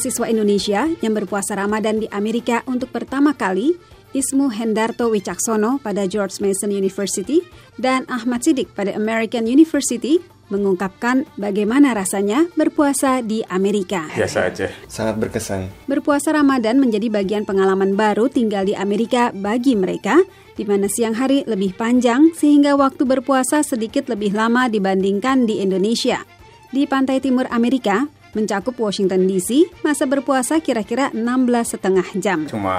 mahasiswa Indonesia yang berpuasa Ramadan di Amerika untuk pertama kali, Ismu Hendarto Wicaksono pada George Mason University dan Ahmad Sidik pada American University mengungkapkan bagaimana rasanya berpuasa di Amerika. Biasa aja. Sangat berkesan. Berpuasa Ramadan menjadi bagian pengalaman baru tinggal di Amerika bagi mereka, di mana siang hari lebih panjang sehingga waktu berpuasa sedikit lebih lama dibandingkan di Indonesia. Di pantai timur Amerika, mencakup Washington DC, masa berpuasa kira-kira 16 setengah jam. Cuma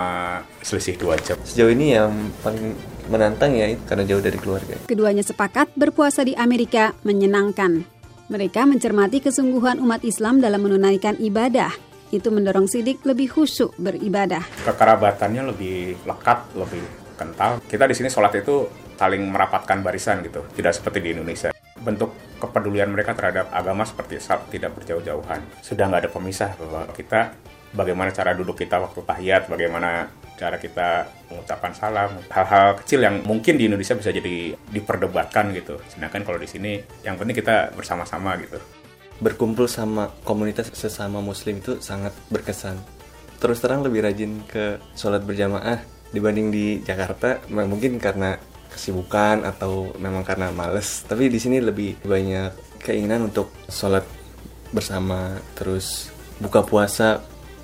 selisih dua jam. Sejauh ini yang paling menantang ya karena jauh dari keluarga. Keduanya sepakat berpuasa di Amerika menyenangkan. Mereka mencermati kesungguhan umat Islam dalam menunaikan ibadah. Itu mendorong Sidik lebih khusyuk beribadah. Kekerabatannya lebih lekat, lebih kental. Kita di sini sholat itu saling merapatkan barisan gitu, tidak seperti di Indonesia bentuk kepedulian mereka terhadap agama seperti tidak berjauh-jauhan. Sudah nggak ada pemisah bahwa kita bagaimana cara duduk kita waktu tahiyat, bagaimana cara kita mengucapkan salam, hal-hal kecil yang mungkin di Indonesia bisa jadi diperdebatkan gitu. Sedangkan kalau di sini yang penting kita bersama-sama gitu. Berkumpul sama komunitas sesama muslim itu sangat berkesan. Terus terang lebih rajin ke sholat berjamaah dibanding di Jakarta, mungkin karena kesibukan atau memang karena males tapi di sini lebih banyak keinginan untuk sholat bersama terus buka puasa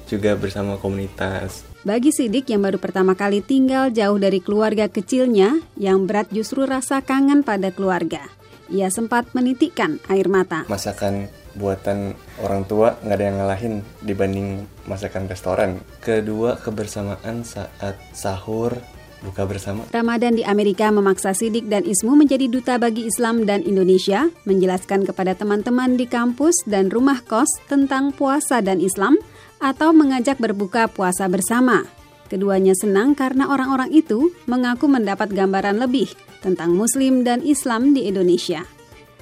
juga bersama komunitas bagi Sidik yang baru pertama kali tinggal jauh dari keluarga kecilnya, yang berat justru rasa kangen pada keluarga. Ia sempat menitikkan air mata. Masakan buatan orang tua nggak ada yang ngalahin dibanding masakan restoran. Kedua, kebersamaan saat sahur buka bersama. Ramadan di Amerika memaksa Sidik dan Ismu menjadi duta bagi Islam dan Indonesia, menjelaskan kepada teman-teman di kampus dan rumah kos tentang puasa dan Islam, atau mengajak berbuka puasa bersama. Keduanya senang karena orang-orang itu mengaku mendapat gambaran lebih tentang Muslim dan Islam di Indonesia.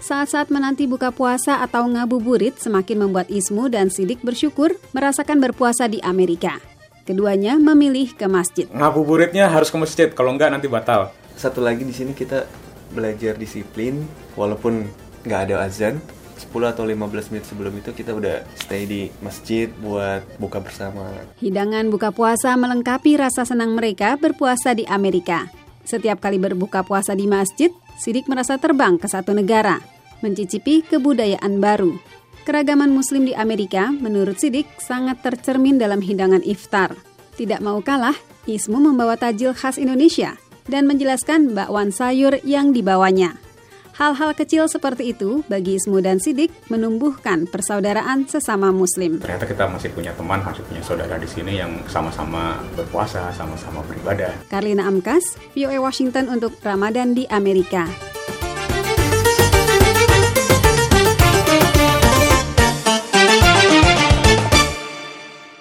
Saat-saat menanti buka puasa atau ngabuburit semakin membuat Ismu dan Sidik bersyukur merasakan berpuasa di Amerika. Keduanya memilih ke masjid. Ngabuburitnya harus ke masjid, kalau enggak nanti batal. Satu lagi di sini kita belajar disiplin, walaupun nggak ada azan. 10 atau 15 menit sebelum itu kita udah stay di masjid buat buka bersama. Hidangan buka puasa melengkapi rasa senang mereka berpuasa di Amerika. Setiap kali berbuka puasa di masjid, Sidik merasa terbang ke satu negara, mencicipi kebudayaan baru. Keragaman Muslim di Amerika, menurut Sidik, sangat tercermin dalam hidangan iftar. Tidak mau kalah, Ismu membawa tajil khas Indonesia dan menjelaskan bakwan sayur yang dibawanya. Hal-hal kecil seperti itu bagi Ismu dan Sidik menumbuhkan persaudaraan sesama Muslim. Ternyata kita masih punya teman, masih punya saudara di sini yang sama-sama berpuasa, sama-sama beribadah. Karlina Amkas, VOA Washington untuk Ramadan di Amerika.